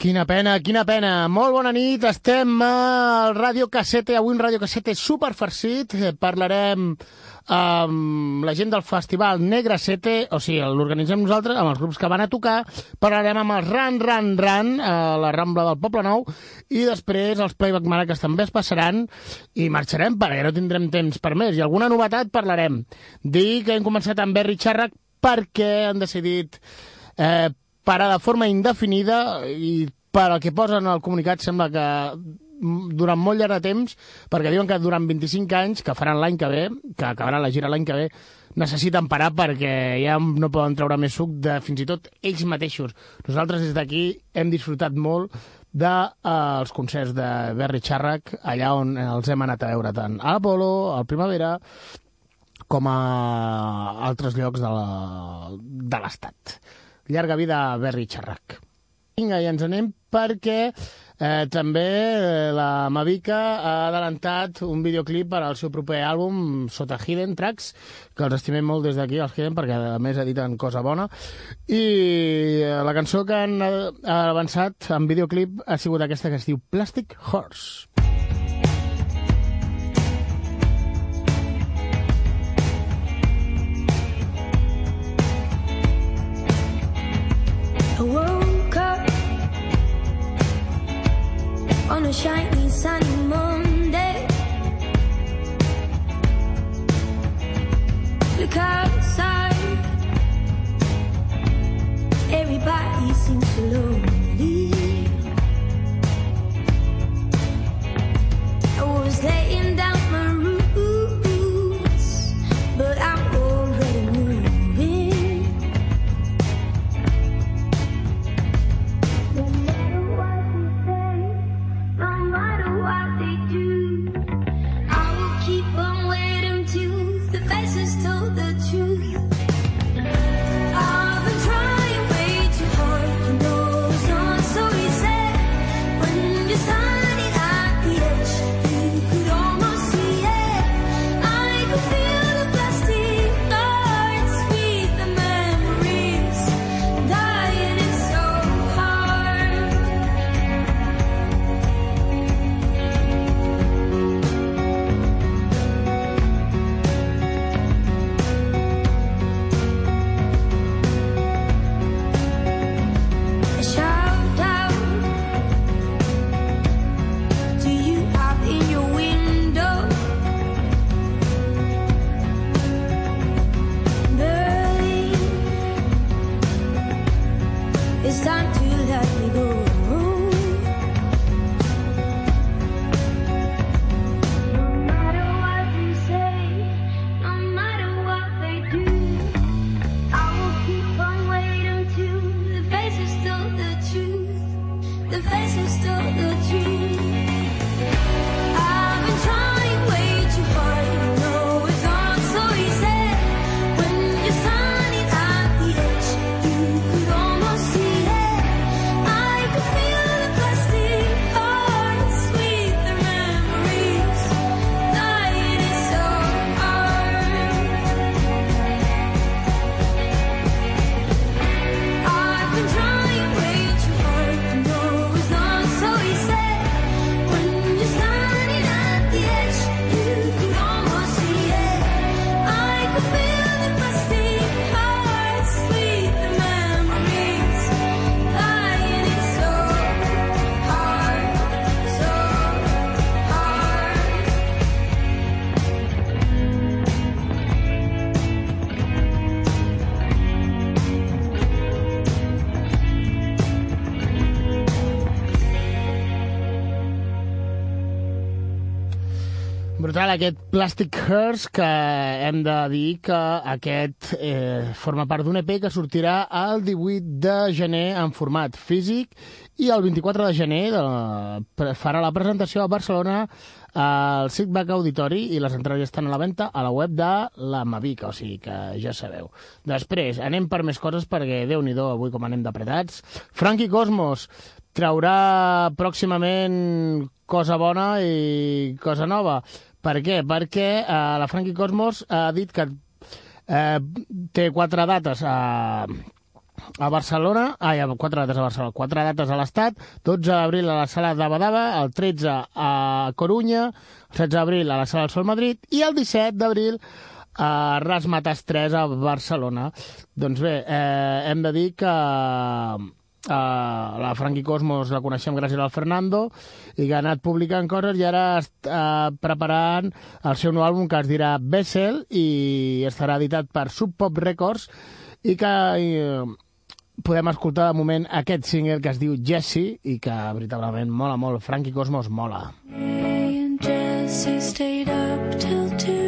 Quina pena, quina pena. Molt bona nit, estem al Ràdio Cassete, avui un Ràdio Cassete superfarcit. Eh, Parlarem amb la gent del festival Negra Sete, o sigui, l'organitzem nosaltres, amb els grups que van a tocar, parlarem amb els Ran Ran Ran, a la Rambla del Poble Nou, i després els Playback Maraques també es passaran, i marxarem perquè no tindrem temps per més. I alguna novetat parlarem. Dir que hem començat amb Berry Charrac perquè han decidit eh, parar de forma indefinida i per al que posen al comunicat sembla que durant molt llarg de temps, perquè diuen que durant 25 anys, que faran l'any que ve, que acabaran la gira l'any que ve, necessiten parar perquè ja no poden treure més suc de fins i tot ells mateixos. Nosaltres des d'aquí hem disfrutat molt dels de, uh, concerts de Berry Charrac, allà on els hem anat a veure tant a Apolo, al Primavera, com a altres llocs de l'estat. Llarga vida a Berry Charrac. Vinga, i ens anem perquè eh, també eh, la Mavica ha adelantat un videoclip per al seu proper àlbum sota Hidden Tracks, que els estimem molt des d'aquí, els Hidden, perquè a més editen cosa bona. I eh, la cançó que han avançat en videoclip ha sigut aquesta que es diu Plastic Horse. On a shiny sunny Monday. Look outside, everybody seems so Brutal, aquest Plastic Hearts, que hem de dir que aquest eh, forma part d'un EP que sortirà el 18 de gener en format físic i el 24 de gener de, pre- farà la presentació a Barcelona al Sitback Auditori i les entrades estan a la venda a la web de la Mavica, o sigui que ja sabeu. Després, anem per més coses perquè, déu nhi avui com anem d'apretats. Frankie Cosmos traurà pròximament cosa bona i cosa nova. Per què? Perquè eh, la Frankie Cosmos ha dit que eh, té quatre dates a, a Barcelona, ai, quatre dates a Barcelona, quatre dates a l'Estat, 12 d'abril a la sala de Badava, el 13 a Corunya, el 16 d'abril a la sala del Sol Madrid i el 17 d'abril a Rasmatas 3 a Barcelona. Doncs bé, eh, hem de dir que Uh, la Frankie Cosmos la coneixem gràcies al Fernando i que ha anat publicant coses i ara està preparant el seu nou àlbum que es dirà Bessel i estarà editat per Sub Pop Records i que uh, podem escoltar de moment aquest single que es diu Jessie i que veritablement mola molt Frankie Cosmos mola Me and Jesse stayed up till two.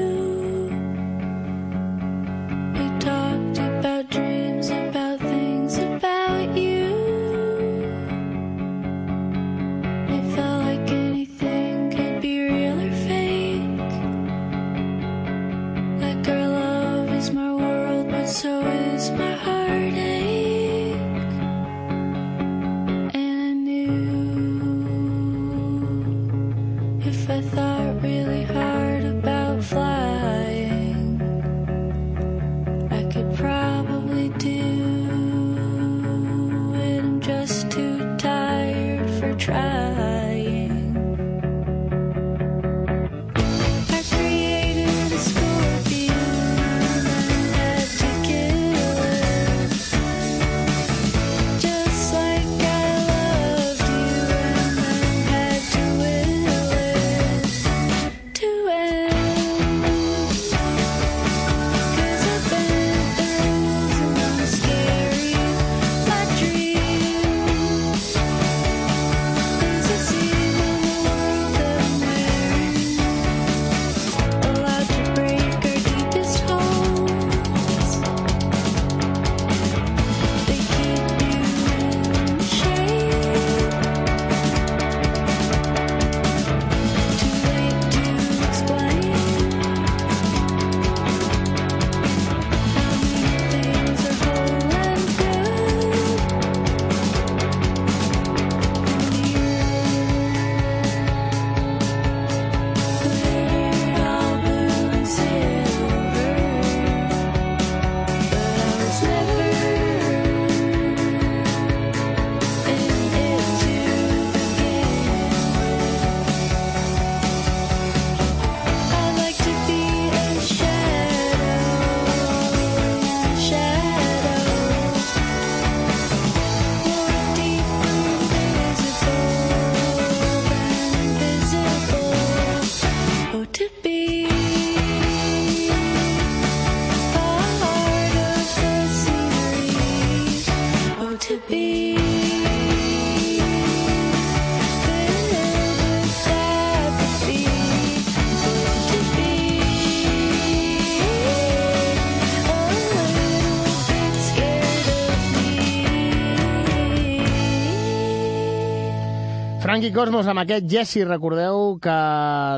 Frankie Cosmos amb aquest Jesse, recordeu que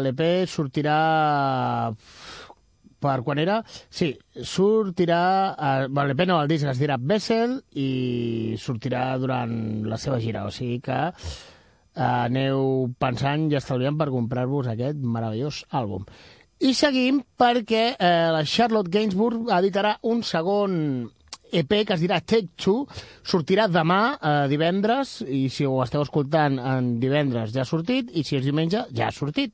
l'EP sortirà per quan era? Sí, sortirà... Eh, bueno, l'EP no, el disc es dirà Bessel i sortirà durant la seva gira, o sigui que eh, aneu pensant i estalviant per comprar-vos aquest meravellós àlbum. I seguim perquè eh, la Charlotte Gainsbourg editarà un segon EP que es dirà Take Two, sortirà demà, eh, divendres, i si ho esteu escoltant en divendres ja ha sortit, i si és diumenge ja ha sortit.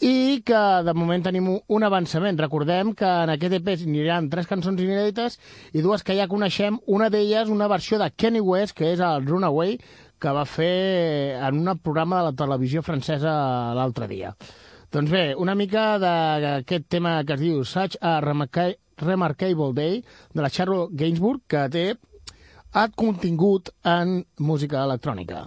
I que de moment tenim un- avançament. Recordem que en aquest EP aniran tres cançons inèdites i dues que ja coneixem, una d'elles una versió de Kenny West, que és el Runaway, que va fer en un programa de la televisió francesa l'altre dia. Doncs bé, una mica d'aquest tema que es diu Such a Remarkable Day, de la Charlotte Gainsbourg, que té ha contingut en música electrònica.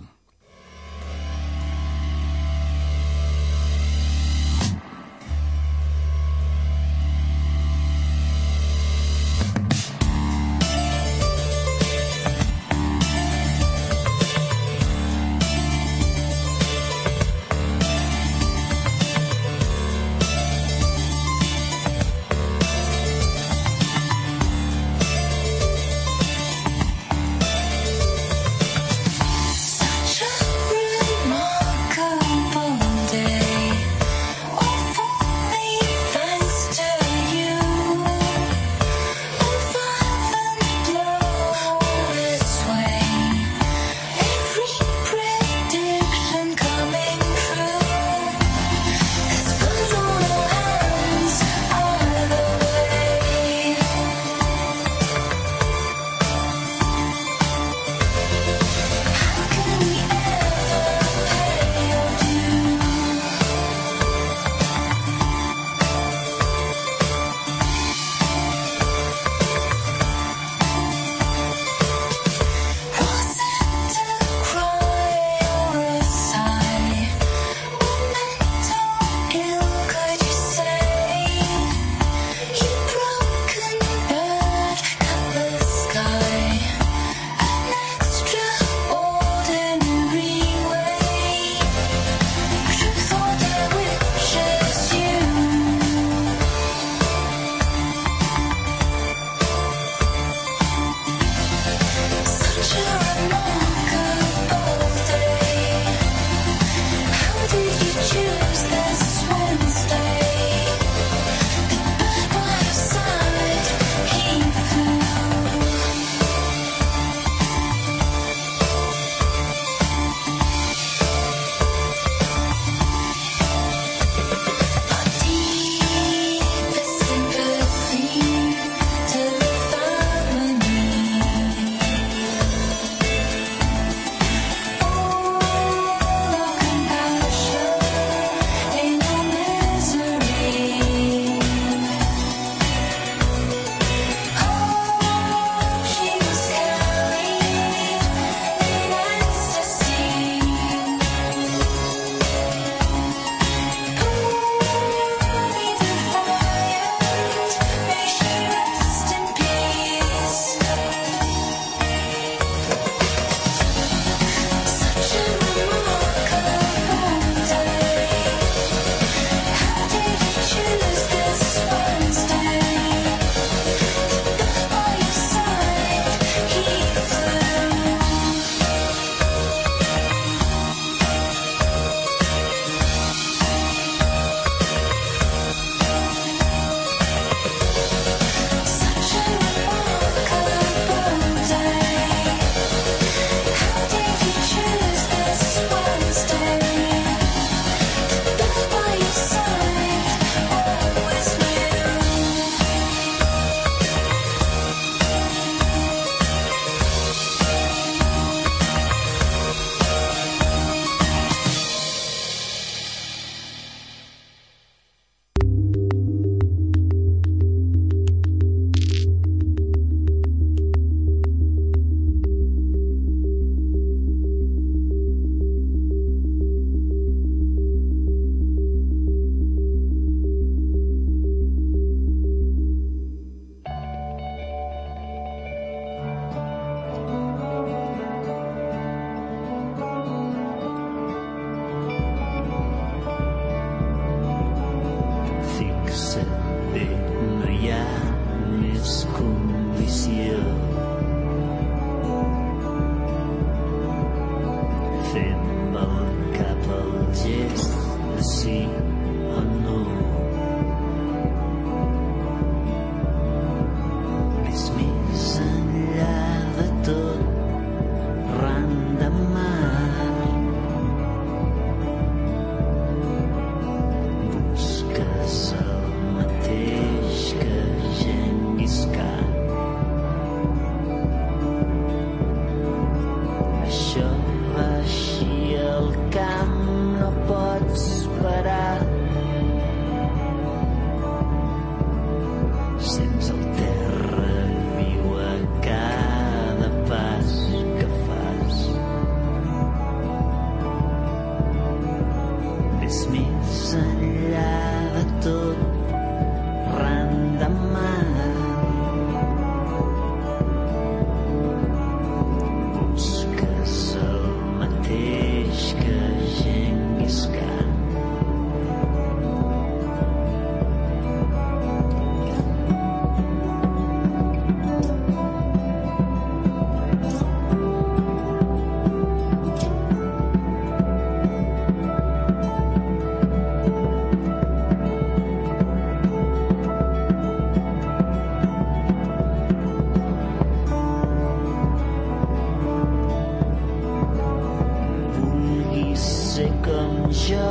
Jo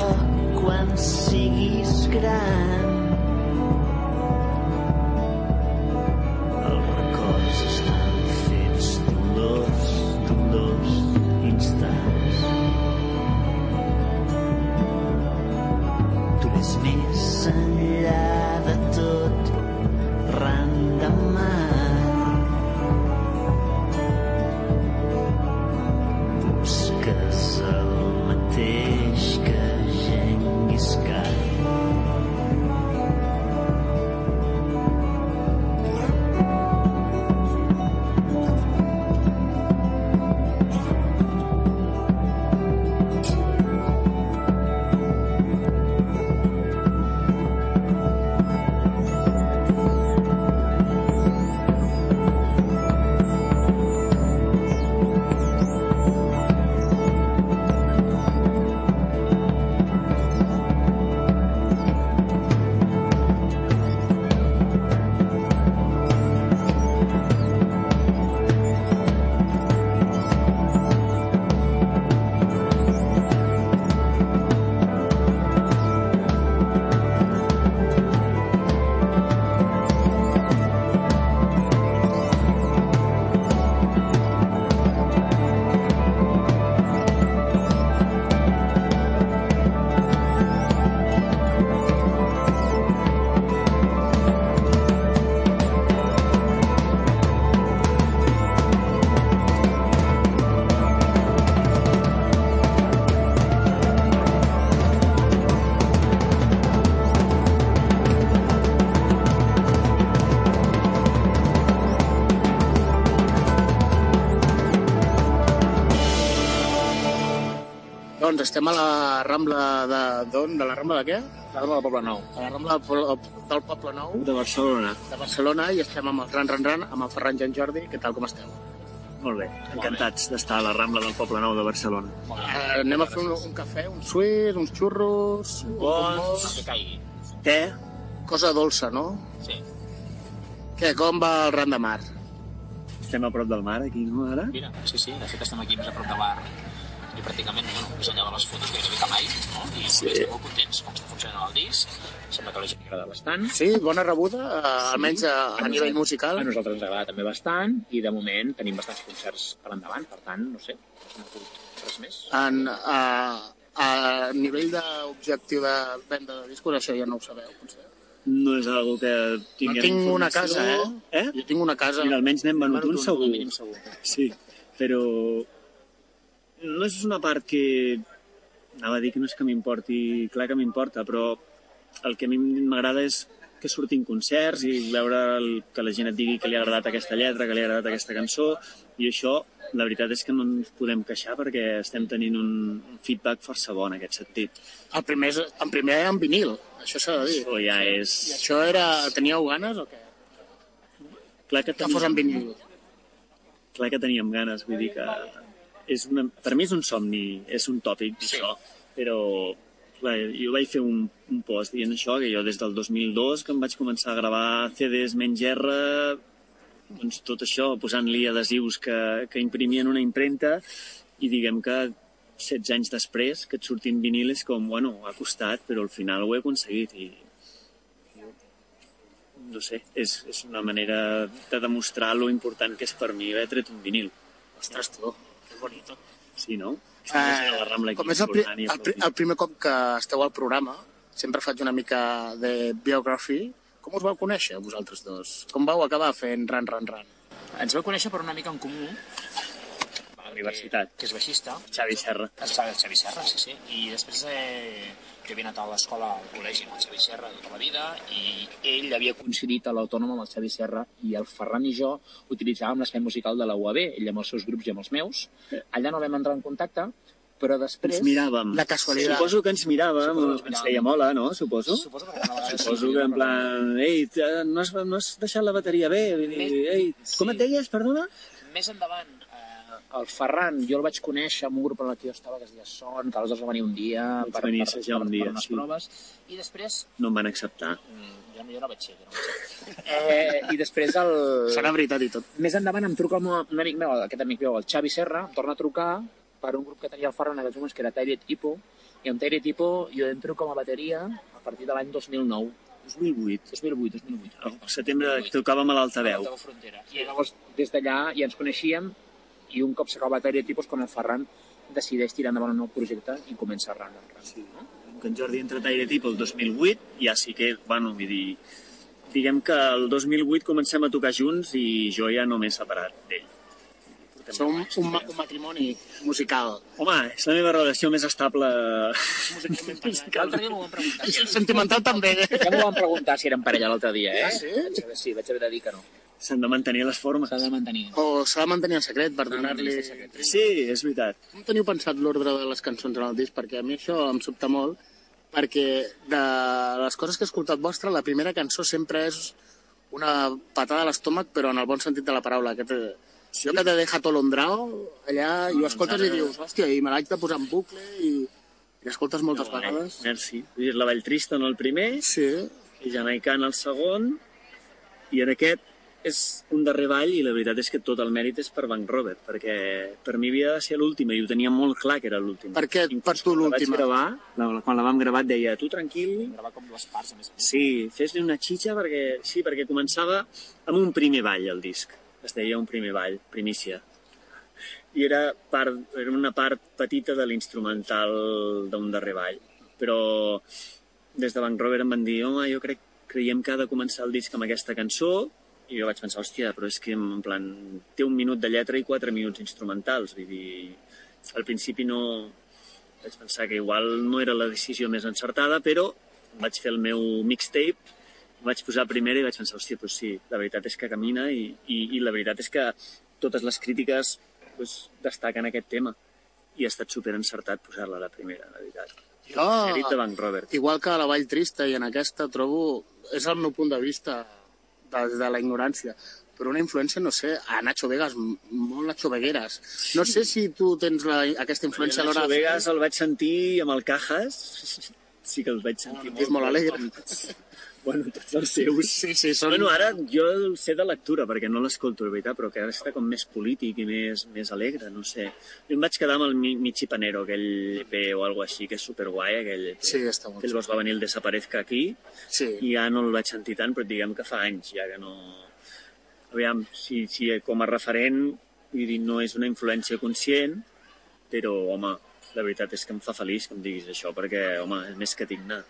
quan siguis gran. Estem a la Rambla de... d'on? De la Rambla de què? La Rambla del Poble Nou. A la Rambla del Poble, del Poble Nou De Barcelona. de Barcelona i estem amb el Ran Ran Ran, amb el Ferran i en Jordi. Què tal, com esteu? Molt bé. Encantats d'estar a la Rambla del Poble Nou de Barcelona. Eh, anem a fer un, un cafè, un suís, uns xurros... un Bons. caigui. Te? Cosa dolça, no? Sí. Què, com va el Ran de Mar? Estem a prop del mar, aquí, no, ara? Mira, sí, sí, de fet estem aquí més a prop de bar i pràcticament, bueno, més enllà de les fotos gairebé que mai, no? I Sí. sí. estem molt contents com està funcionant el disc, sembla que a la gent agrada bastant. Sí, bona rebuda, eh, almenys a, a nivell musical. A nosaltres ens agrada també bastant i de moment tenim bastants concerts per endavant, per tant, no sé, no s'ha hagut res més. En, a, a nivell d'objectiu de venda de discos, això ja no ho sabeu, potser. No és algo que No tinguem tinc una casa, eh? Eh? Jo tinc una casa. Mira, almenys n'hem venut un a segur. mínim segur. Sí, però no és una part que... Anava a dir que no és que m'importi, clar que m'importa, però el que a mi m'agrada és que surtin concerts i veure el, que la gent et digui que li ha agradat aquesta lletra, que li ha agradat aquesta cançó, i això, la veritat és que no ens podem queixar perquè estem tenint un, un feedback força bon en aquest sentit. El primer, en primer en vinil, això s'ha de dir. Això ja és... I això era... Teníeu ganes o què? Clar que, Que fos en vinil. clar que teníem ganes, vull dir que és una, per mi és un somni, és un tòpic Sí. això, però clar, jo vaig fer un, un post dient això, que jo des del 2002 que em vaig començar a gravar CDs menys R, doncs tot això, posant-li adhesius que, que imprimien una impremta i diguem que 16 anys després que et surtin vinil és com, bueno, ha costat, però al final ho he aconseguit i no sé, és, és una manera de demostrar lo important que és per mi haver tret un vinil. Ostres, tu, que bonito. Sí, no? Eh, la Rambla aquí com és el, pri el, pri el primer cop que esteu al programa, sempre faig una mica de biography. Com us vau conèixer, vosaltres dos? Com vau acabar fent ran, ran, ran? Ens vau conèixer per una mica en comú, la universitat. que és baixista, Xavi Serra. el Xavi, el Xavi Serra, sí, sí. I després eh, jo havia anat a l'escola, al col·legi amb el Xavi Serra tota la vida i ell havia coincidit a l'Autònoma amb el Xavi Serra i el Ferran i jo utilitzàvem l'espai musical de la UAB, ell amb els seus grups i amb els meus. Allà no vam entrar en contacte, però després... Ens miràvem. La casualitat. Suposo que ens miràvem, Suposo que ens ens miràvem. feia mola, no? Suposo. Suposo que, alguna vegada Suposo sí, que en plan, ei, t- no has, no has deixat la bateria bé? Vull dir, Més- ei, com sí. et deies, perdona? Més endavant, eh, el Ferran, jo el vaig conèixer en un grup en el que jo estava, que es deia Son, que aleshores va venir un dia Vaig per, venir per, per, un dia, per unes sí. proves, i després... No em van acceptar. mm, Jo, no- jo no vaig ser, jo no vaig ser. Eh, I després el... Serà veritat i tot. Més endavant em truca un, un amic meu, aquest amic meu, el Xavi Serra, em torna a trucar per un grup que tenia el Ferran en aquells moments, que era Tyrant Hippo, i amb Tyrant Hippo jo entro com a bateria a partir de l'any 2009. 2008. 2008, 2008. Al setembre tocàvem a l'altaveu. I llavors, des d'allà ja ens coneixíem i un cop s'acaba Hippo és quan el Ferran decideix tirar endavant un nou projecte i comença a ran. Sí. Que en Jordi entra a Taire Tip el 2008, ja sí que, bueno, vull dir, diguem que el 2008 comencem a tocar junts i jo ja no m'he separat d'ell. Som un, un matrimoni musical. Home, és la meva relació més estable. L'altre dia m'ho van preguntar. I el sentimental també. Ja m'ho van preguntar si eren parella l'altre dia, eh? Ah, sí? Vaig haver, sí, vaig haver de dir que no. S'han de mantenir les formes. S'ha de mantenir. O s'ha de mantenir en secret per donar-li... Sí, és veritat. Com teniu pensat l'ordre de les cançons en el disc? Perquè a mi això em sobta molt, perquè de les coses que he escoltat vostra, la primera cançó sempre és una patada a l'estómac, però en el bon sentit de la paraula. Que te... Jo que te deja tolondrao, allà, i ho escoltes i dius, hòstia, i me l'haig de posar en bucle, i, i l'escoltes moltes No, eh, vegades. Merci. Vull dir, la Vall Trista en el primer, Sí, i Jamaica en el segon, i en aquest és un darrer ball i la veritat és que tot el mèrit és per Bank Robert, perquè per mi havia de ser l'última i ho tenia molt clar que era l'última. Per què Inclús per tu quan l'última? gravar, la, quan la vam gravar et deia, tu tranquil, Gravar com les parts, a més. sí, fes-li una xitxa perquè, sí, perquè començava amb un primer ball el disc. Es deia un primer ball, primícia. I era, part, era una part petita de l'instrumental d'un darrer ball. Però des de Bank Robert em van dir, home, jo crec, creiem que ha de començar el disc amb aquesta cançó, i jo vaig pensar, hòstia, però és que en plan, té un minut de lletra i quatre minuts instrumentals, vull dir, al principi no... Vaig pensar que igual no era la decisió més encertada, però vaig fer el meu mixtape, vaig posar primera i vaig pensar, hòstia, doncs sí, la veritat és que camina i, i, i la veritat és que totes les crítiques doncs, destaquen aquest tema i ha estat super encertat posar-la a la primera, la veritat. jo, de Bank Robert. igual que a la Vall Trista i en aquesta trobo, és el meu punt de vista de, de la ignorància, però una influència, no sé, a Nacho Vegas, molt Nacho Vegueras. No sé si tu tens la, aquesta influència a l'hora Nacho Vegas el vaig sentir amb el Cajas, sí que el vaig sentir és molt alegre. Bueno, tots els seus. Sí, sí, són... Bueno, ara jo sé de lectura, perquè no l'escolto, de veritat, però que ara està com més polític i més, més alegre, no sé. Jo em vaig quedar amb el Mi- Michi Panero, aquell EP o algo així, que és superguai, aquell EP. Sí, està molt Que llavors va venir el Desaparezca aquí, Sí. i ja no el vaig sentir tant, però diguem que fa anys ja que no... Aviam, si, si com a referent, vull dir, no és una influència conscient, però, home, la veritat és que em fa feliç que em diguis això, perquè, home, és més que digne.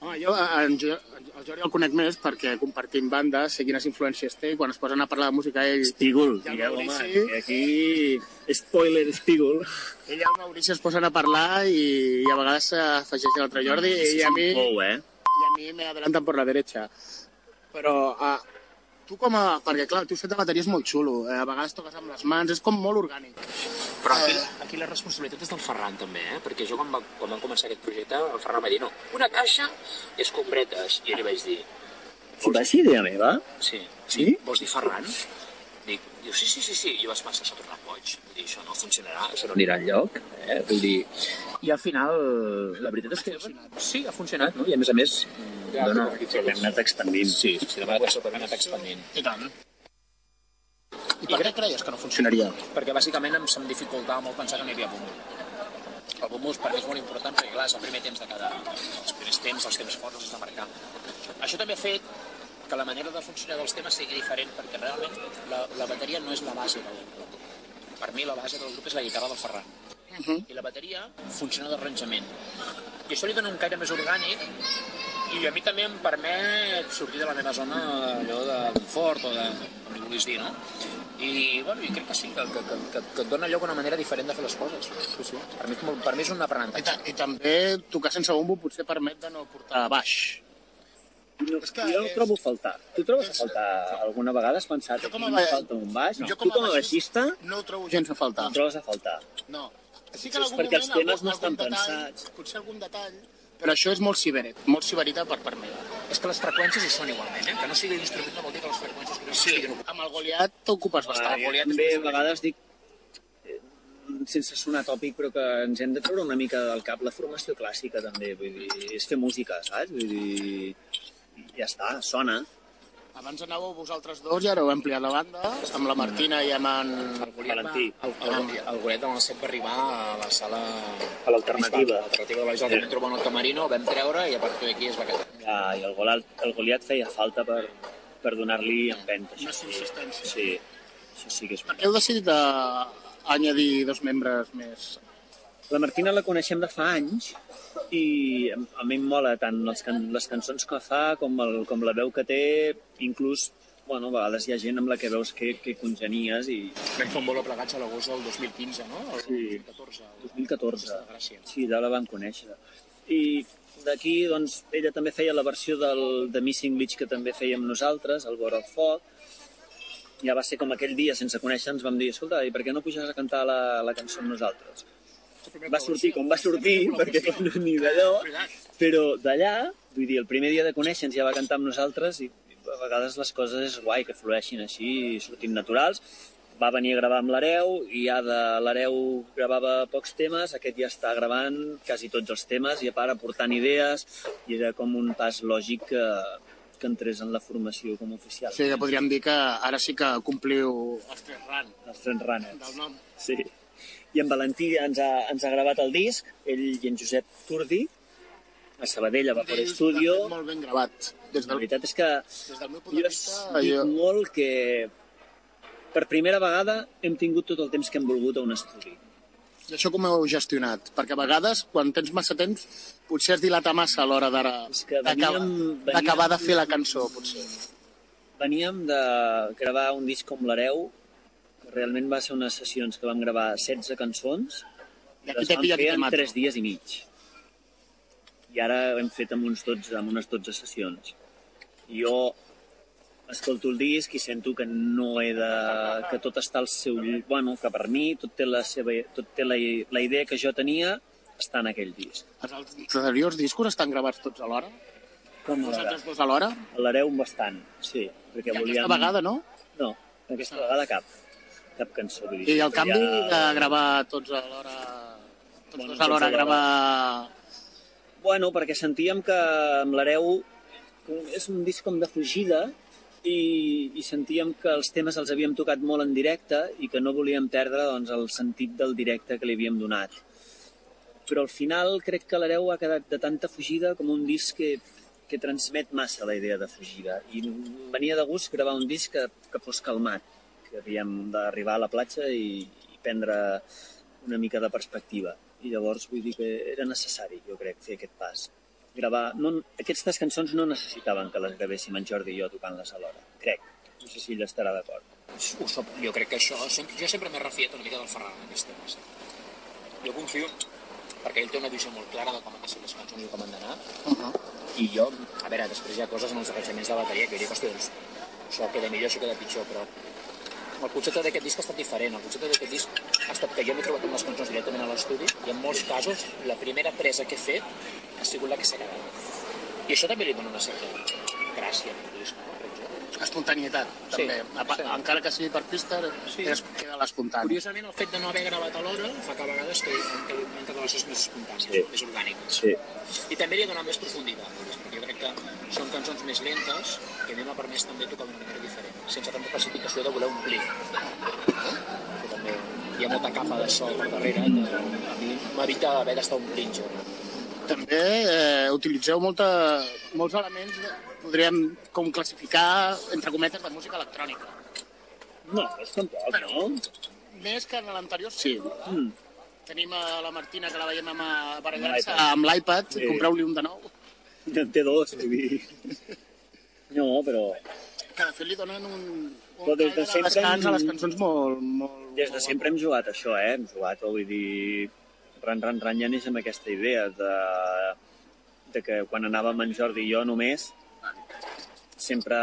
Home, jo en, Jo- el Jordi el conec més perquè compartim bandes, sé quines influències té, i quan es posen a parlar de música ell, Espígol, el digueu, home, que aquí... Spoiler, Espígol. ell i el Maurici es posen a parlar i, i a vegades s'afegeix l'altre Jordi i a mi, Pou, eh? y a mí me adelantan por la derecha. Però uh, tu com a... Perquè, clar, tu fet de bateria és molt xulo. Eh, a vegades toques amb les mans, és com molt orgànic. Però aquí, Eh. aquí la responsabilitat és del Ferran també, eh? perquè jo quan, va, quan vam començar aquest projecte, el Ferran va dir, no, una caixa i escombretes. I jo li vaig dir, Si va ser idea meva? sí, Sí? vols dir Ferran? Dic, diu, sí, sí, sí, sí. I jo vaig pensar, s'ha tornat boig. Vull dir, això no funcionarà, això no anirà enlloc. Eh? Vull dir... I al final, la veritat és que... Sí, ha funcionat, no? I a més a més... Ja, dona... Hem anat expandint. Sí, sí, hem anat expandint. I tant. I per què creies que no funcionaria? perquè bàsicament em se'm dificultava molt pensar que no hi havia bumbo. El bumbo per mi és molt important perquè clar, és el primer temps de cada... els primers temps, els temps forts els de marcar. Això també ha fet que la manera de funcionar dels temes sigui diferent perquè realment la, la bateria no és la base del grup. Per mi la base del grup és la guitarra del Ferran. Uh -huh. I la bateria funciona d'arranjament. I això li dona un caire més orgànic i a mi també em permet sortir de la meva zona allò de confort o de, com li vulguis dir, no? I, bueno, i crec que sí, que, que, que, que, que et dona lloc a una manera diferent de fer les coses. Sí, sí. Per, mi, és per mi és un I, aprenentatge. ta I també tocar sense bombo potser permet de no portar baix. No, És que jo és- trobo a faltar. Tu trobes a faltar alguna vegada? Has pensat Jo que com a em ba- falta un baix? Jo tu com a baixista no ho trobo gens a faltar. el trobes a faltar. No. Sí que en algun perquè els moment temes algun, no estan algun detall, pensats. Potser algun detall, però això és molt ciberet, molt ciberita per part meva. És que les freqüències hi són igualment, eh? Que no sigui l'instrument no vol dir que les freqüències que no Sí, siguin amb el Goliat t'ocupes bastant. jo també a vegades dic, eh, sense sonar tòpic, però que ens hem de treure una mica del cap la formació clàssica també, vull dir, és fer música, saps? Vull dir, ja està, sona. Abans anàveu vosaltres dos i ara heu ampliat la banda, amb la Martina i amb en... El Goliat, va, Valentí. el, el, el Goliat en el set va arribar a la sala... A l'alternativa. A l'alternativa de la Isla, vam trobar el camerino, el vam treure i a partir d'aquí es va quedar. Ja, I el Goliat, el Goliat feia falta per, per donar-li empenta. això Més sí. Sí, això sí que és Per què heu decidit de añadir dos membres més? La Martina la coneixem de fa anys i a mi em mola tant les, can les cançons que fa com, el, com la veu que té, inclús bueno, a vegades hi ha gent amb la que veus que, que congenies i Vam fer un bolo plegats a l'agost del 2015, no? El Sí. 2014. el- 2014. de Gràcia. Sí, allà la vam conèixer. I d'aquí, doncs, ella també feia la versió del, de Missing Beach que també fèiem nosaltres, el Vora el Foc. Ja va ser com aquell dia, sense conèixer-nos, vam dir, escolta, i per què no puges a cantar la, la cançó amb nosaltres? Va sortir com va sortir, perquè clar, no ni d'allò, però d'allà, vull dir, el primer dia de conèixer-nos ja va cantar amb nosaltres i a vegades les coses és guai que flueixin així i sortin naturals. Va venir a gravar amb l'Areu i ja de l'Areu gravava pocs temes, aquest ja està gravant quasi tots els temes i a part aportant idees i era com un pas lògic que, que entrés en la formació com a oficial. Sigui que podríem dir que ara sí que compliu els tres ran Els Trent Runners. del nom. Sí. I en Valentí ens ha, ens ha gravat el disc, ell i en Josep Turdi, a Sabadell, a Vapor Studio. Molt ben gravat. Des La del, veritat és que des del meu punt de jo vista, dic jo, molt que per primera vegada hem tingut tot el temps que hem volgut a un estudi. I això com heu gestionat? Perquè a vegades, quan tens massa temps, potser es dilata massa a l'hora d'acabar de fer la cançó, potser. Veníem de gravar un disc com l'Hereu, realment va ser unes sessions que vam gravar 16 cançons, I les vam fer en matat. 3 dies i mig. I ara ho hem fet amb, uns 12, amb unes 12 sessions. Jo escolto el disc i sento que no he de... que tot està al seu... Bueno, que per mi tot té la seva... tot té la, la idea que jo tenia està en aquell disc. Els anteriors discos estan gravats tots alhora? Com Vosaltres dos alhora? L'hereu bastant, sí. Perquè I volíem... aquesta vegada, no? No, aquesta vegada cap. Cap cançó. Vull dir, I el canvi de gravar tots alhora... Tots Bueno, dos tots alhora. gravar... Bueno, perquè sentíem que amb l'hereu és un disc com de fugida i, i sentíem que els temes els havíem tocat molt en directe i que no volíem perdre doncs, el sentit del directe que li havíem donat. Però al final crec que l'hereu ha quedat de tanta fugida com un disc que, que transmet massa la idea de fugida. I venia de gust gravar un disc que, que fos calmat, que havíem d'arribar a la platja i, i prendre una mica de perspectiva. I llavors vull dir que era necessari, jo crec, fer aquest pas. Gravar... No, aquestes cançons no necessitaven que les gravéssim en Jordi i jo tocant-les alhora, crec. No sé si ell estarà d'acord. Ho jo crec que això... Sempre, jo sempre m'he refiat una mica del Ferran en aquests temes. Jo confio perquè ell té una visió molt clara de com han de ser les cançons i com han d'anar, Uh -huh. i jo, a veure, després hi ha coses en els arranjaments de bateria que jo dic, hòstia, doncs, això queda millor, això queda pitjor, però el concepte d'aquest disc ha estat diferent. El concepte d'aquest disc ha estat que jo m'he trobat amb les cançons directament a l'estudi i en molts casos la primera presa que he fet ha sigut la que s'ha quedat. I això també li dona una certa gràcia al disc, no? Espontanietat, Sí, també. A pa- sí. Encara que sigui per pista, Sí. és, queda l'espontani. Curiosament, el fet de no haver gravat a l'hora fa que a vegades que entre les coses més espontànies, Sí. més orgàniques. Sí. I també li ha donat més profunditat, disc, perquè jo crec que són cançons més lentes que a mi m'ha permès també tocar d'una manera diferent, sense tanta precipitació de voler omplir. Que també hi ha molta capa de sol per darrere que a mi m'evita haver d'estar omplint jo. També eh, utilitzeu molta, molts elements, de, podríem com classificar, entre cometes, de música electrònica. No, és tampoc, Però- no? Més que en l'anterior, sí. Mm. Tenim a la Martina, que la veiem amb, L'iPad. amb l'iPad, Sí. compreu-li un de nou, En té dos, vull dir... No, però que de fet li donen un, un Però des de sempre descans a hem- les cançons molt... molt des de sempre hem jugat això, eh? Hem jugat, vull dir... Ran, ran, ran, ja neix amb aquesta idea de, de que quan anàvem en Jordi i jo només, sempre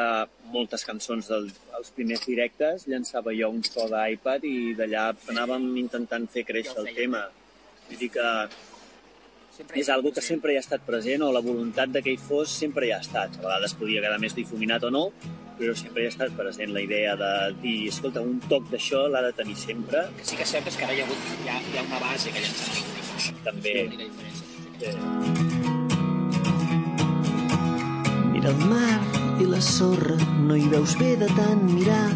moltes cançons dels els primers directes llançava jo un so d'iPad i d'allà anàvem intentant fer créixer el tema. Vull dir que és algo que sempre hi ha estat present o la voluntat de que hi fos sempre hi ha estat. A vegades podia quedar més difuminat o no, però sempre hi ha estat present la idea de dir, escolta, un toc d'això l'ha de tenir sempre. que sí que és cert és que ara hi ha, hagut, hi ha, hi ha una base que ja ens ha També. diferència. Eh, Mira el mar i la sorra, no hi veus bé de tant mirar.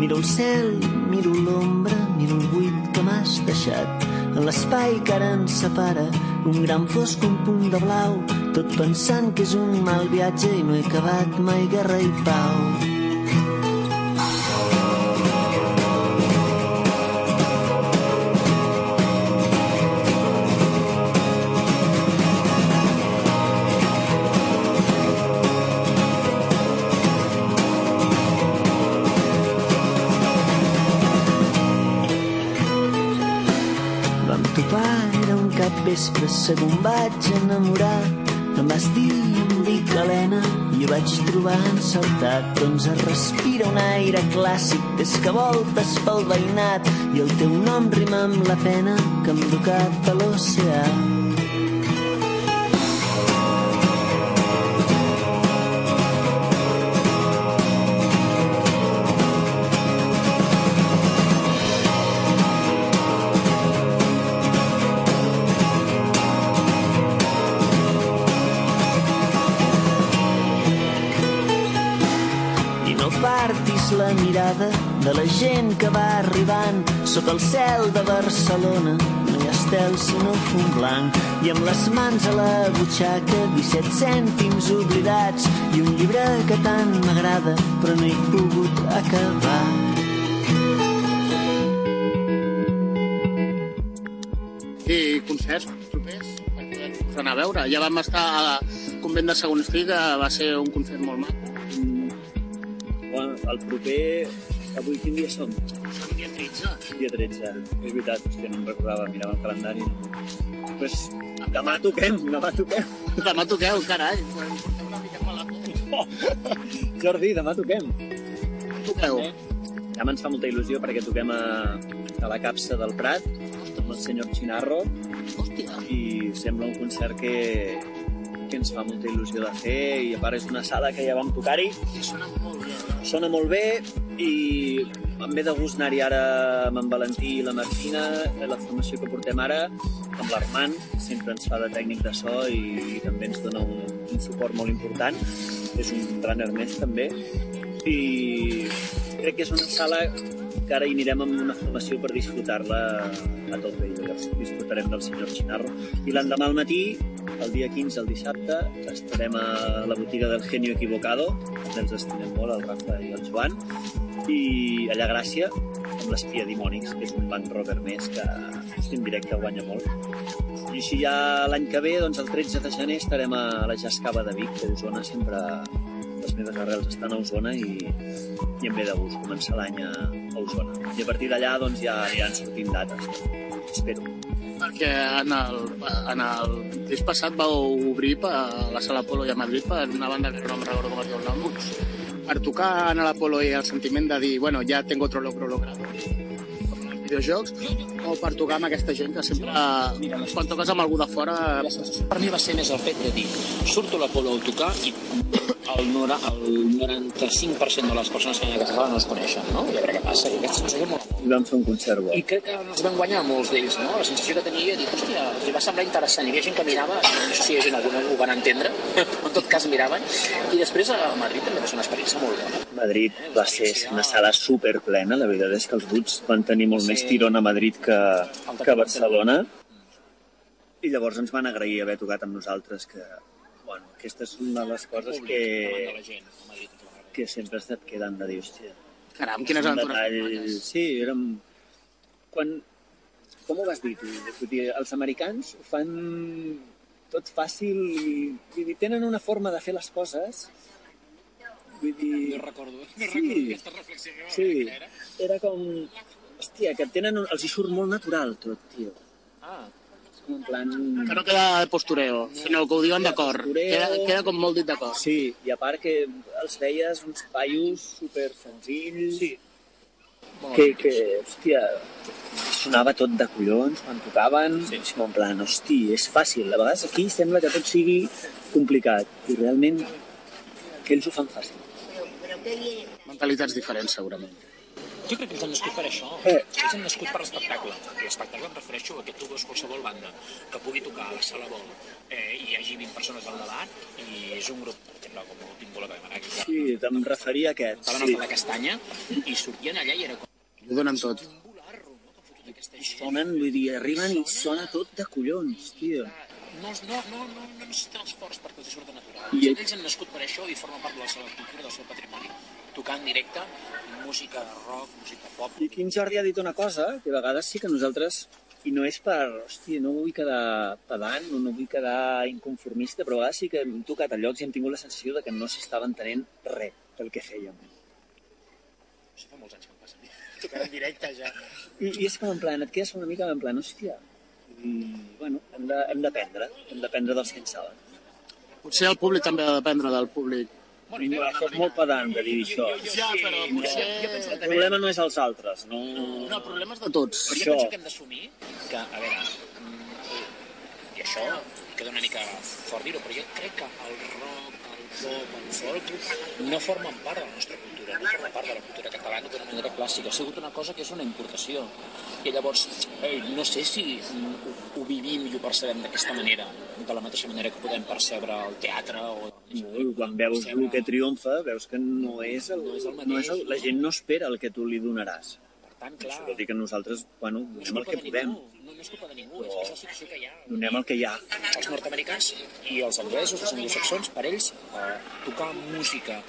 Miro el cel, miro l'ombra, miro el buit que m'has deixat. En l'espai que ara ens separa, un gran fosc, un punt de blau, tot pensant que és un mal viatge i no he acabat mai guerra i pau. Vespre, em vaig enamorar. Em vas dir, em dic Helena, i ho vaig trobar encertat. Doncs es respira un aire clàssic des que voltes pel veïnat i el teu nom rima amb la pena que hem ducat a l'oceà. De la gent que va arribant sota el cel de Barcelona. No hi ha estel sinó fum blanc i amb les mans a la butxaca 17 cèntims oblidats i un llibre que tant m'agrada però no he pogut acabar. I concerts propers per poder anar a veure. Ja vam estar a Convent de Segon Estic, que va ser un concert molt maco. bueno, el proper... Avui quin dia som? Som dia 13. Dia 13. És veritat, hòstia, no em recordava, mirava el calendari. Pues, demà toquem, demà toquem. Demà toqueu, carai. Una mica malament. Jordi, demà toquem. Toqueu. Ja ens fa molta il·lusió perquè toquem a, a la capsa del Prat amb el senyor Chinarro Hòstia. i sembla un concert que, que ens fa molta il·lusió de fer i a part és una sala que ja vam tocar-hi I sona molt bé. eh? sona molt bé i em ve de gust anar-hi ara amb en Valentí i la Martina, eh, la formació que portem ara, amb l'Armand, que sempre ens fa de tècnic de so i, i també ens dona un, un suport molt important. És un runner més, també. I crec que és una sala que ara hi anirem amb una formació per disfrutar-la a i llavors disfrutarem del senyor Chinarro. I l'endemà al matí, el dia 15, el dissabte, estarem a la botiga del Genio Equivocado, que ens estimem molt, el Rafa i el Joan, i allà a Gràcia, amb l'Espia Dimònics, que és un banc rocker més que en directe guanya molt. I així ja l'any que ve, doncs el 13 de gener, estarem a la Jazz Cava de Vic, que Osona sempre les meves arrels estan a Osona i, i em ve de gust començar l'any a, a Osona. I a partir d'allà doncs, ja aniran sortint dates. Espero. Perquè en el, en el disc passat vau obrir per la Sala Apolo i a Madrid per una banda que no em recordo com es diu el nom, per tocar en l'Apolo i el sentiment de dir, bueno, ja tengo otro logro logrado videojocs, o per tocar amb aquesta gent que sempre, quan toques amb algú de fora, La sensació per mi va ser més el fet de dir surto a l'Apolo a tocar i el, nora, el 95% de les persones que hi ha a sala no es coneixen, no? I a veure què passa, i aquesta sensació molt I vam fer un concert bo. I crec que ens vam guanyar molts d'ells, no? La sensació que tenia, dic, hòstia, els va semblar interessant. Hi havia gent que mirava, no sé si hi ha gent alguna ho van entendre, però en tot cas miraven. I després a Madrid també va ser una experiència molt bona. Madrid va ser una sala super plena, la veritat és que els Roots van tenir molt més tirón a Madrid que, que a Barcelona. I llavors ens van agrair haver tocat amb nosaltres, que, bueno, aquesta és una de les coses Públic, que, Madrid. que sempre se't queden de dir, hòstia, caram, quines aventures. detall... Sí, érem... Quan... Com ho vas dir, tu? Dir, els americans ho fan tot fàcil i, dir, tenen una forma de fer les coses vull dir... No recordo, no Sí. recordo aquesta reflexió. que Sí, era com... Hòstia, que tenen... un- Els hi surt molt natural tot, tio. Ah, És com en plan... Que no queda de postureo, sinó que ho diuen d'acord. Postureo. Queda, queda com molt dit d'acord. Sí, i a part que els veies uns paios super senzills... Sí. Que, que, hòstia, sonava tot de collons quan tocaven. Sí. Com en plan, hosti, és fàcil. A vegades aquí sembla que tot sigui complicat. I realment que ells ho fan fàcil. Mentalitats diferents, segurament. Jo crec que ells han nascut per això. Eh. Ells han nascut per l'espectacle. L'espectacle em refereixo a que tu veus qualsevol banda que pugui tocar a la sala vol eh, i hi hagi 20 persones al davant i és un grup, exemple, com el Pingo la Camaraki, que Sí, em referia a aquest. estaven Sí. sí. a la castanya i sortien allà i era com Ho donen tot. Sonen, vull dir, arriben i sona tot de collons, tio. No, no, no, no, no necessiten esforç perquè els surt de natural. I... Ells han nascut per això i formen part de la seva cultura, del seu patrimoni. Tocar en directe, música rock, música pop, I aquí en Jordi ha dit una cosa, que a vegades sí que nosaltres, i no és per, hòstia, no vull quedar pedant, no, no vull quedar inconformista, però a vegades sí que hem tocat a llocs i hem tingut la sensació de que no s'estava entenent res del que fèiem. això fa molts anys que em passa. Tocar en directe ja. I, i és com en plan, et quedes una mica en plan, hòstia, i, bueno, hem de- hem d'aprendre, hem d'aprendre dels que en saben. Potser el públic també ha d'aprendre del públic. Bueno, No, això és molt pedant de dir això. Ja, però potser... El problema no és els altres, no... No, el problema és de tots. Però jo penso que hem d'assumir que, a veure, mm, i això queda una mica fort dir-ho, però jo crec que el rock, el pop, el folk no formen part de la nostra cultura, no formen part de la cultura catalana d'una manera clàssica. Ha sigut una cosa que és una importació. I llavors, eh, no sé si ho, ho vivim i ho percebem d'aquesta manera, de la mateixa manera que podem percebre el teatre o... No, quan veus el que triomfa, veus que no és el, No és el no és el, mateix, la gent no espera el que tu li donaràs. Per tant, clar, Això vol dir que nosaltres, bueno, no donem el que de podem, ningú, no, és culpa de ningú, és, és la situació que hi ha. donem el que hi ha. els nord-americans i els anglesos, els anglosaxons, per ells, eh, tocar música,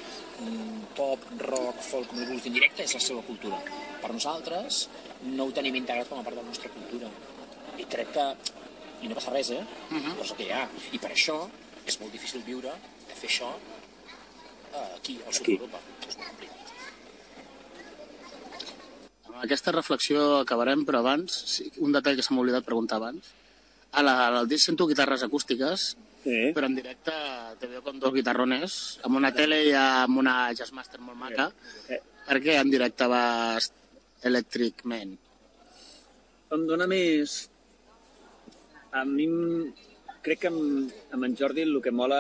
pop, rock, folk, com ho vulguis dir en directe, és la seva cultura. Per nosaltres, no ho tenim integrat com a part de la nostra cultura. I crec que, i no passa res, eh? Uh -huh. Però és el que hi ha. I per això és molt difícil viure, de fer això, eh, aquí, al sud d'Europa. És molt complicat. Amb aquesta reflexió acabarem, però abans, un detall que se m'ha oblidat preguntar abans. A la, al disc sento guitarres acústiques, Sí. però en directe te veo con dos guitarrones, amb una tele i amb una Jazzmaster molt maca. Eh. Per què en directe vas Electric Man? Em dóna més... A mi crec que amb, amb en Jordi el que mola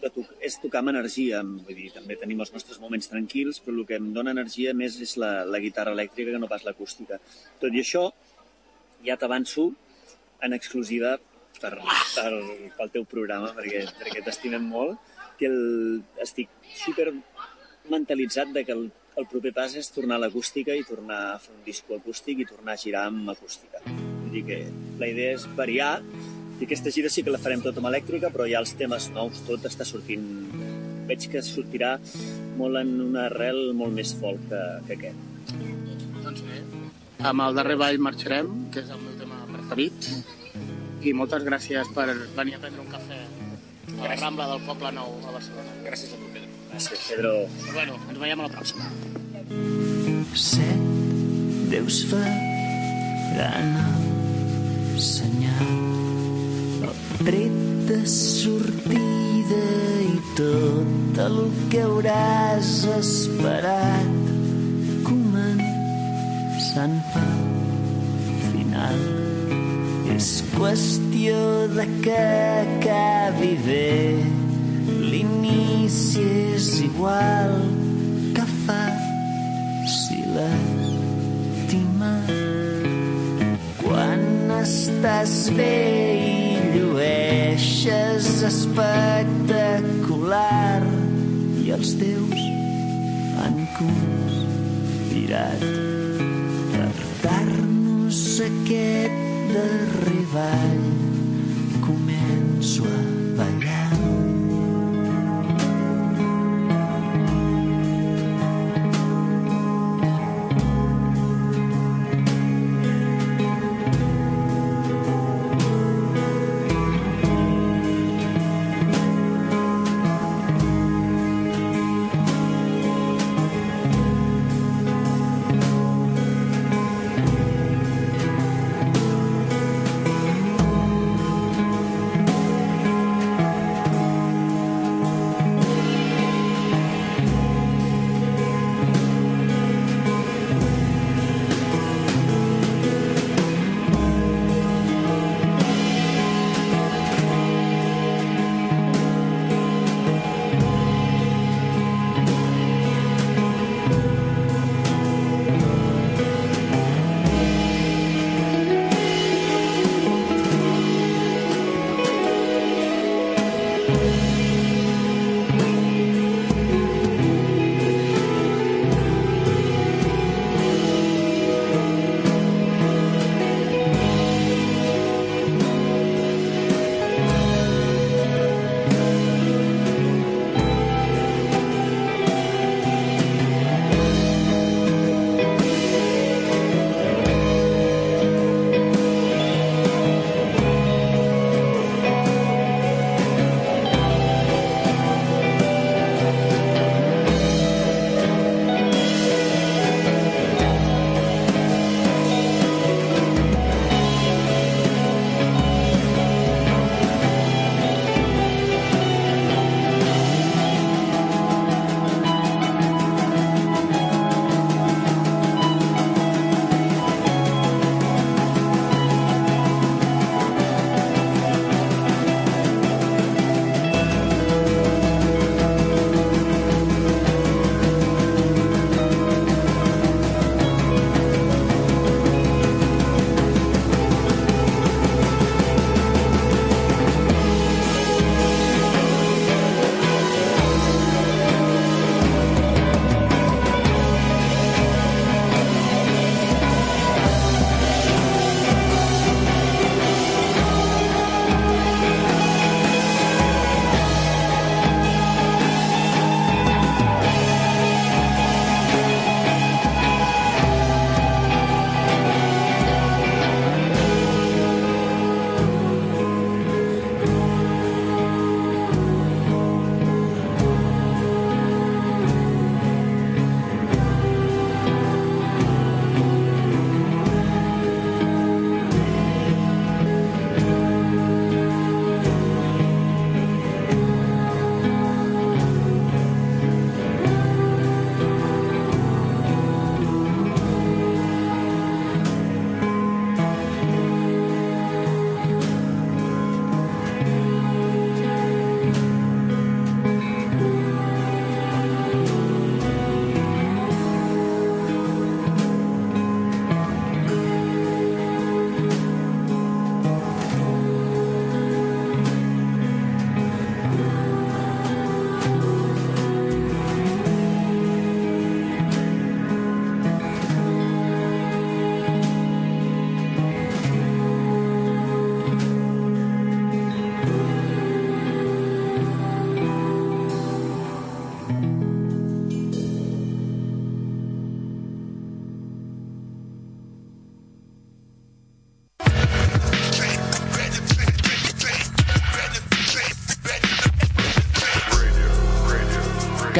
de to és tocar amb energia. Vull dir, també tenim els nostres moments tranquils, però el que em dona energia més és la, la guitarra elèctrica que no pas l'acústica. Tot i això, ja t'avanço en exclusiva per, per, pel teu programa, perquè, perquè t'estimem molt, que el, estic super mentalitzat de que el, el proper pas és tornar a l'acústica i tornar a fer un disco acústic i tornar a girar amb acústica. Vull dir que la idea és variar i aquesta gira sí que la farem tot amb elèctrica, però ja els temes nous, tot està sortint... Veig que sortirà molt en una arrel molt més folk que, que aquest. Doncs bé. Amb el darrer ball marxarem, que és el meu tema preferit. I moltes gràcies per venir a prendre un cafè a la Rambla del Poble Nou a Barcelona. Gràcies a tu, Pedro. Gràcies, Pedro. Però bueno, ens veiem a la pròxima. set deus faran el senyal el tret de sortida i tot el que hauràs esperat començant pel final és qüestió de que acabi bé. L'inici és igual que fa si l'estimar quan estàs bé i llueixes espectacular. I els teus han conspirat per dar-nos aquest darrer ball començo a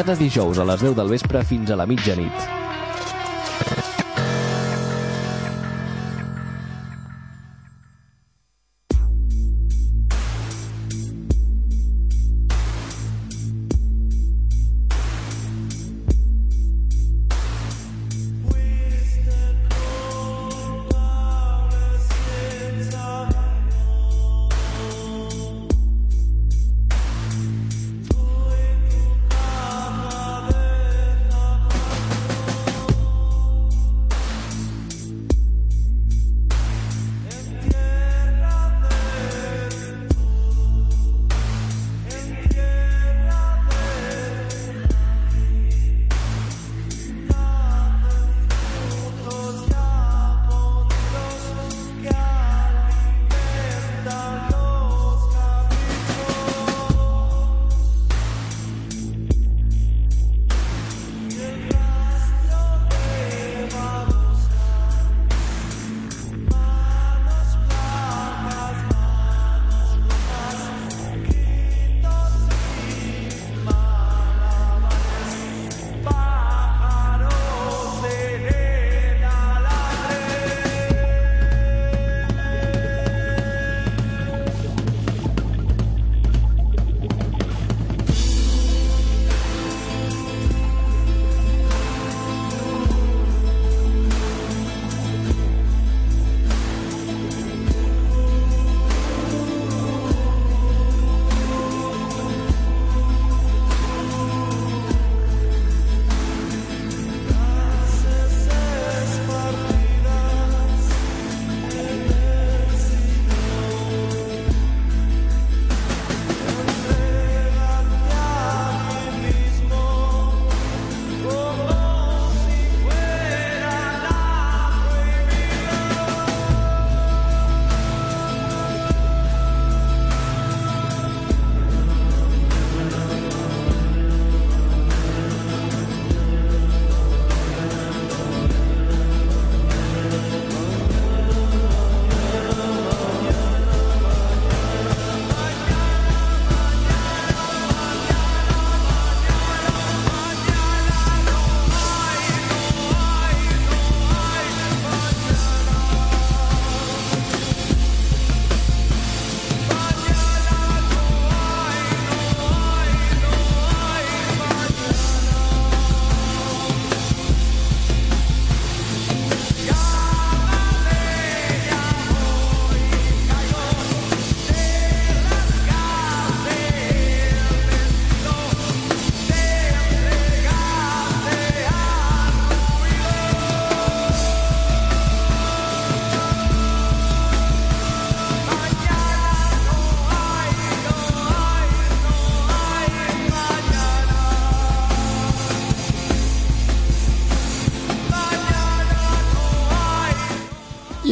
Cada dijous a les 10 del vespre fins a la mitjanit.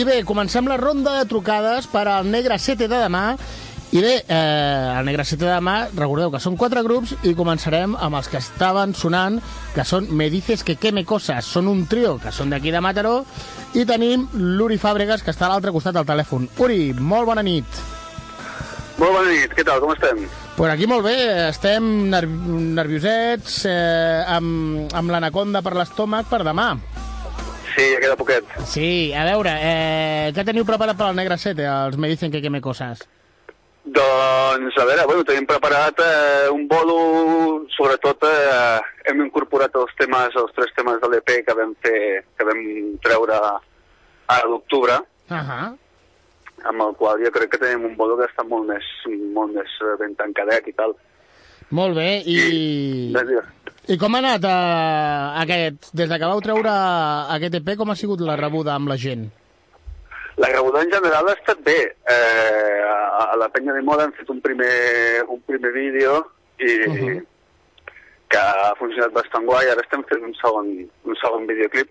Bé, comencem la ronda de trucades per al Negre 7 de demà. I bé, eh, el Negre 7 de demà, recordeu que són quatre grups i començarem amb els que estaven sonant, que són Me dices que queme cosas. Són un trio que són d'aquí de Mataró i tenim l'Uri Fàbregas, que està a l'altre costat del telèfon. Uri, molt bona nit. Molt bona nit, què tal, com estem? Pues aquí molt bé, estem ner nerviosets, eh, amb, amb l'anaconda per l'estómac per demà. Sí, ja queda poquet. Sí, a veure, eh, què teniu preparat per al Negre 7, els Me dicen que queme cosas? Doncs, a veure, bueno, tenim preparat eh, un bolo, sobretot eh, hem incorporat els temes, els tres temes de l'EP que vam fer, que vam treure a l'octubre, Uh -huh. amb el qual jo crec que tenim un bolo que està molt més, molt més eh, ben tancadet i tal. Molt bé, i... Digues. I com ha anat eh, aquest... Des de que vau treure aquest EP, com ha sigut la rebuda amb la gent? La rebuda en general ha estat bé. Eh, a, a la penya de moda hem fet un primer, un primer vídeo i Uh -huh. que ha funcionat bastant guai. Ara estem fent un segon, un segon videoclip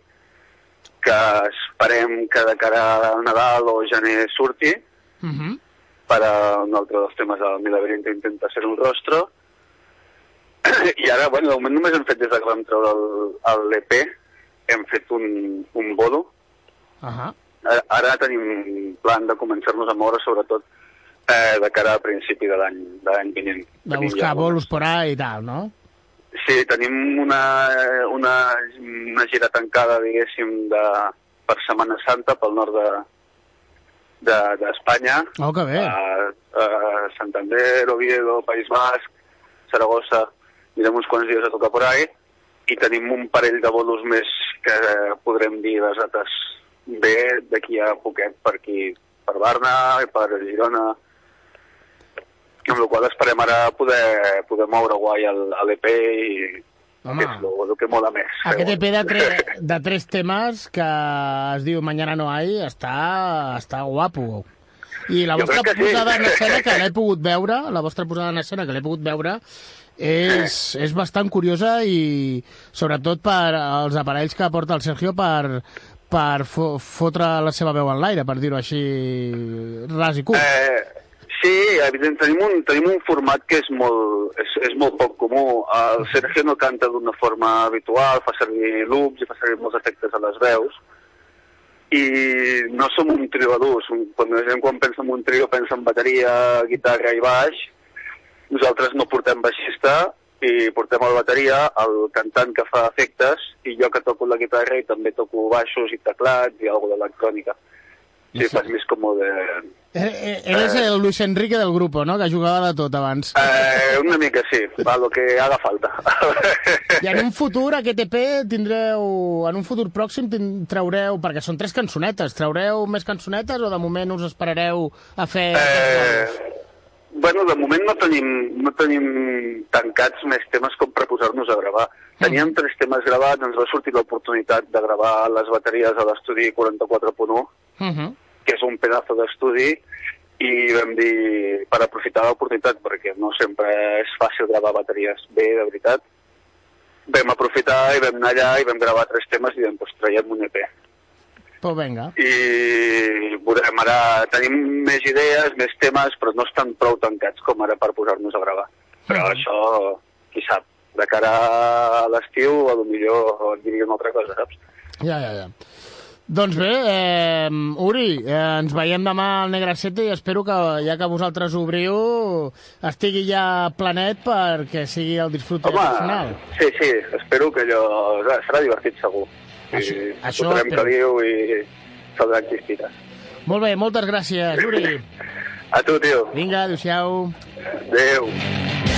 que esperem que de cara a Nadal o gener surti Uh -huh. per a un altre dels temes del Mi laberinto intenta ser un rostro. I ara, bueno, de moment només hem fet des de que vam treure l'EP, hem fet un, un bolo, Uh -huh. Ara, ara tenim plan de començar-nos a moure, sobretot eh, de cara a principi de l'any de l'any vinent. De Tenim buscar ja bolos por ahí i tal, no? Sí, tenim una, una, una gira tancada, diguéssim, de, per Setmana Santa pel nord de d'Espanya, de, Oh, que bé. a, a Santander, Oviedo, País Basc, Saragossa, anirem uns quants dies a tocar por ahí, i tenim un parell de bolos més que podrem dir les dates bé d'aquí a poquet per aquí, per Barna i per Girona, amb la qual esperem ara poder, poder moure guai l'EP i Home. que és el, el que mola més. Aquest EP segons. de, tre de tres temes que es diu Mañana no hay està, està guapo. I la vostra que sí. posada en escena que l'he pogut veure, la vostra posada en escena que l'he pogut veure, és, és bastant curiosa i sobretot per als aparells que porta el Sergio per, per fo fotre la seva veu en l'aire, per dir-ho així ras i curt. Eh, sí, evident, tenim un, tenim un format que és molt, és, és molt poc comú. El Sergio no canta d'una forma habitual, fa servir loops i fa servir molts efectes a les veus. I no som un trio d'adults. Quan la gent quan pensa en un trio pensa en bateria, guitarra i baix. Nosaltres no portem baixista i portem el bateria, el cantant que fa efectes i jo que toco la guitarra i també toco baixos i teclats i alguna d'electrònica. Sí, fas més com de, Eh, eh, Eres el Luis Enrique del grupo, no?, que jugava de tot abans. Eh, una mica sí, va, lo que haga falta. I en un futur, aquest EP, tindreu... En un futur pròxim traureu... Perquè són tres cançonetes. Traureu més cançonetes o de moment us esperareu a fer... eh, bueno, de moment no tenim, no tenim tancats més temes com per posar-nos a gravar. Teníem tres temes gravats, ens va sortir l'oportunitat de gravar les bateries a l'estudi 44.1, Uh -huh. que és un pedazo d'estudi, i vam dir, per aprofitar l'oportunitat, perquè no sempre és fàcil gravar bateries bé, de veritat, vam aprofitar i vam anar allà i vam gravar tres temes i vam, doncs, traiem un EP. Pues vinga. i veurem ara, tenim més idees, més temes, però no estan prou tancats com ara per posar-nos a gravar. Però Mhm. això, qui sap, de cara a l'estiu, a lo millor diria una altra cosa, saps? Ja, ja, ja. Doncs bé, eh, Uri, eh, ens veiem demà al Negre 7 i espero que, ja que vosaltres obriu, estigui ja planet perquè sigui el disfrute final. sí, sí, espero que allò serà divertit segur. Això- I això fotrem espero. caliu i saldran xispites. Molt bé, moltes gràcies, Uri. A tu, tio. Vinga, adéu-siau. Adéu. I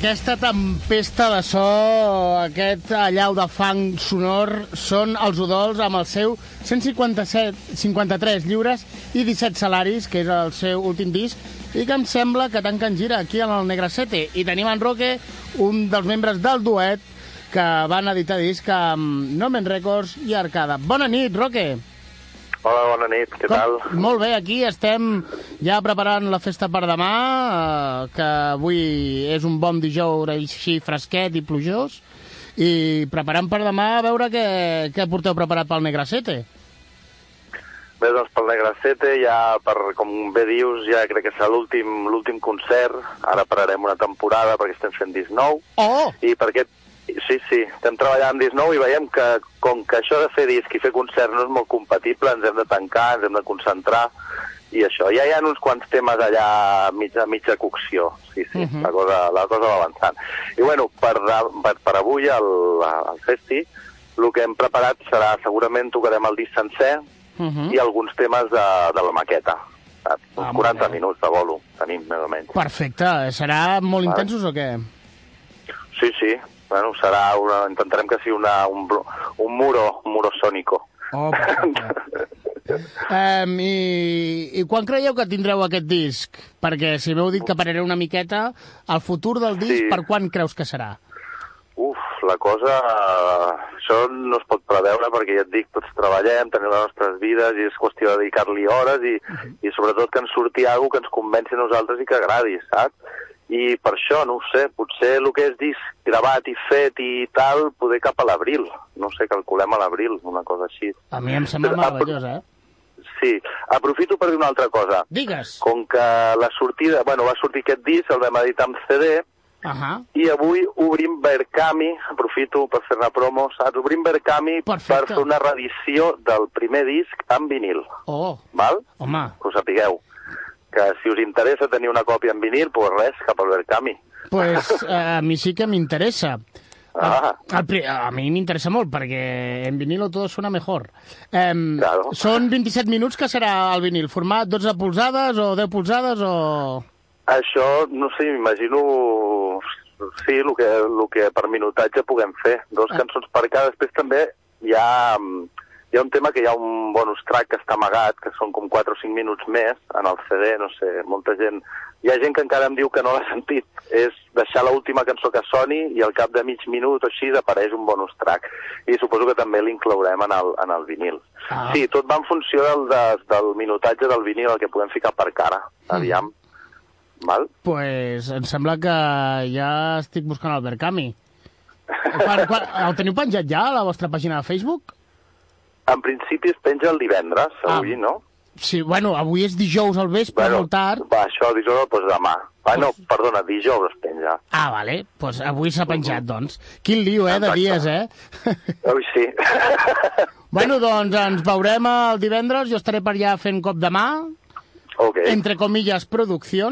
aquesta tempesta de so, aquest allau de fang sonor, són els udols amb el seu 157, 53 lliures i 17 salaris, que és el seu últim disc, i que em sembla que tanquen gira aquí en el Negracete. I tenim en Roque, un dels membres del duet, que van editar disc amb Nomen Records i Arcada. Bona nit, Roque! Hola, bona nit, què tal? Molt bé, aquí estem ja preparant la festa per demà, eh, que avui és un bon dijous així fresquet i plujós, i preparant per demà a veure què, què porteu preparat pel Negracete. Bé, doncs pel Negracete ja, per, com bé dius, ja crec que serà l'últim l'últim concert. Ara pararem una temporada perquè estem fent disc nou. Oh! I per aquest... Sí, sí, estem treballant amb disc nou i veiem que com que això de fer disc i fer concert no és molt compatible, ens hem de tancar, ens hem de concentrar i això. Ja hi ha uns quants temes allà a mitja, mitja cocció, sí, sí, Mhm. la, cosa, la cosa va avançant. I bueno, per, per, per avui al, al festi el que hem preparat serà, segurament tocarem el disc sencer Uh -huh. i alguns temes de, de la maqueta. Saps? Uns Ah, molt 40 bé. minuts de bolo tenim, més o menys. Perfecte. Serà molt Vale. intensos o què? Sí, sí. Bueno, serà una, intentarem que sigui una, un, un muro, un muro sònico. Oh. Um, i, I quan creieu que tindreu aquest disc? Perquè si m'heu dit que parareu una miqueta, el futur del disc, Sí. per quan creus que serà? Uf, la cosa... Això no es pot preveure perquè ja et dic, tots treballem, tenim les nostres vides i és qüestió de dedicar-li hores i, i sobretot que ens surti alguna que ens convenci a nosaltres i que agradi, saps? I per això, no ho sé, potser el que és disc gravat i fet i tal, poder cap a l'abril. No sé, calculem a l'abril, una cosa així. A mi em sembla Però, meravellós, eh? Sí, aprofito per dir una altra cosa. Digues. Com que la sortida... Bueno, va sortir aquest disc, el vam editar amb CD, Uh -huh. i avui obrim Verkami, aprofito per fer una promo, saps? Obrim Verkami Perfecte. per fer una reedició del primer disc en vinil, Oh, val? home, Que ho sapigueu. Que si us interessa tenir una còpia en vinil, doncs res, cap al Verkami. pues eh, a mi sí que m'interessa. Ah. Pri- a mi m'interessa molt, perquè en vinilo todo suena mejor. Um, Claro. Són 27 minuts que serà el vinil, format 12 polzades o 10 polzades o... Això, no sé, m'imagino... Sí, el que, el que per minutatge puguem fer. Dos Ah. cançons per cada. Després també hi ha, mm, hi ha un tema que hi ha un bonus track que està amagat, que són com 4 o 5 minuts més en el CD, no sé, molta gent... Hi ha gent que encara em diu que no l'ha sentit. És deixar l'última cançó que soni i al cap de mig minut o així apareix un bonus track. I suposo que també l'inclourem en, el, en el vinil. Ah. Sí, tot va en funció del, de, del minutatge del vinil, el que podem ficar per cara, aviam. Val? Pues em sembla que ja estic buscant el Verkami. Quan, quan, el teniu penjat ja a la vostra pàgina de Facebook? En principi es penja el divendres, Ah. avui, no? Sí, bueno, avui és dijous al vespre, bueno, molt tard. Va, això dijous, doncs demà. Ah, no, perdona, dijous es penja. Ah, vale, pues avui s'ha penjat, doncs. Quin lío, eh, de dies, eh? Ui, sí. bueno, doncs ens veurem el divendres, jo estaré per allà fent cop de mà, ok. entre comillas, producció,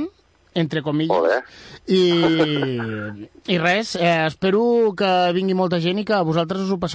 entre bé. I, I res, eh, espero que vingui molta gent i que vosaltres us ho passeu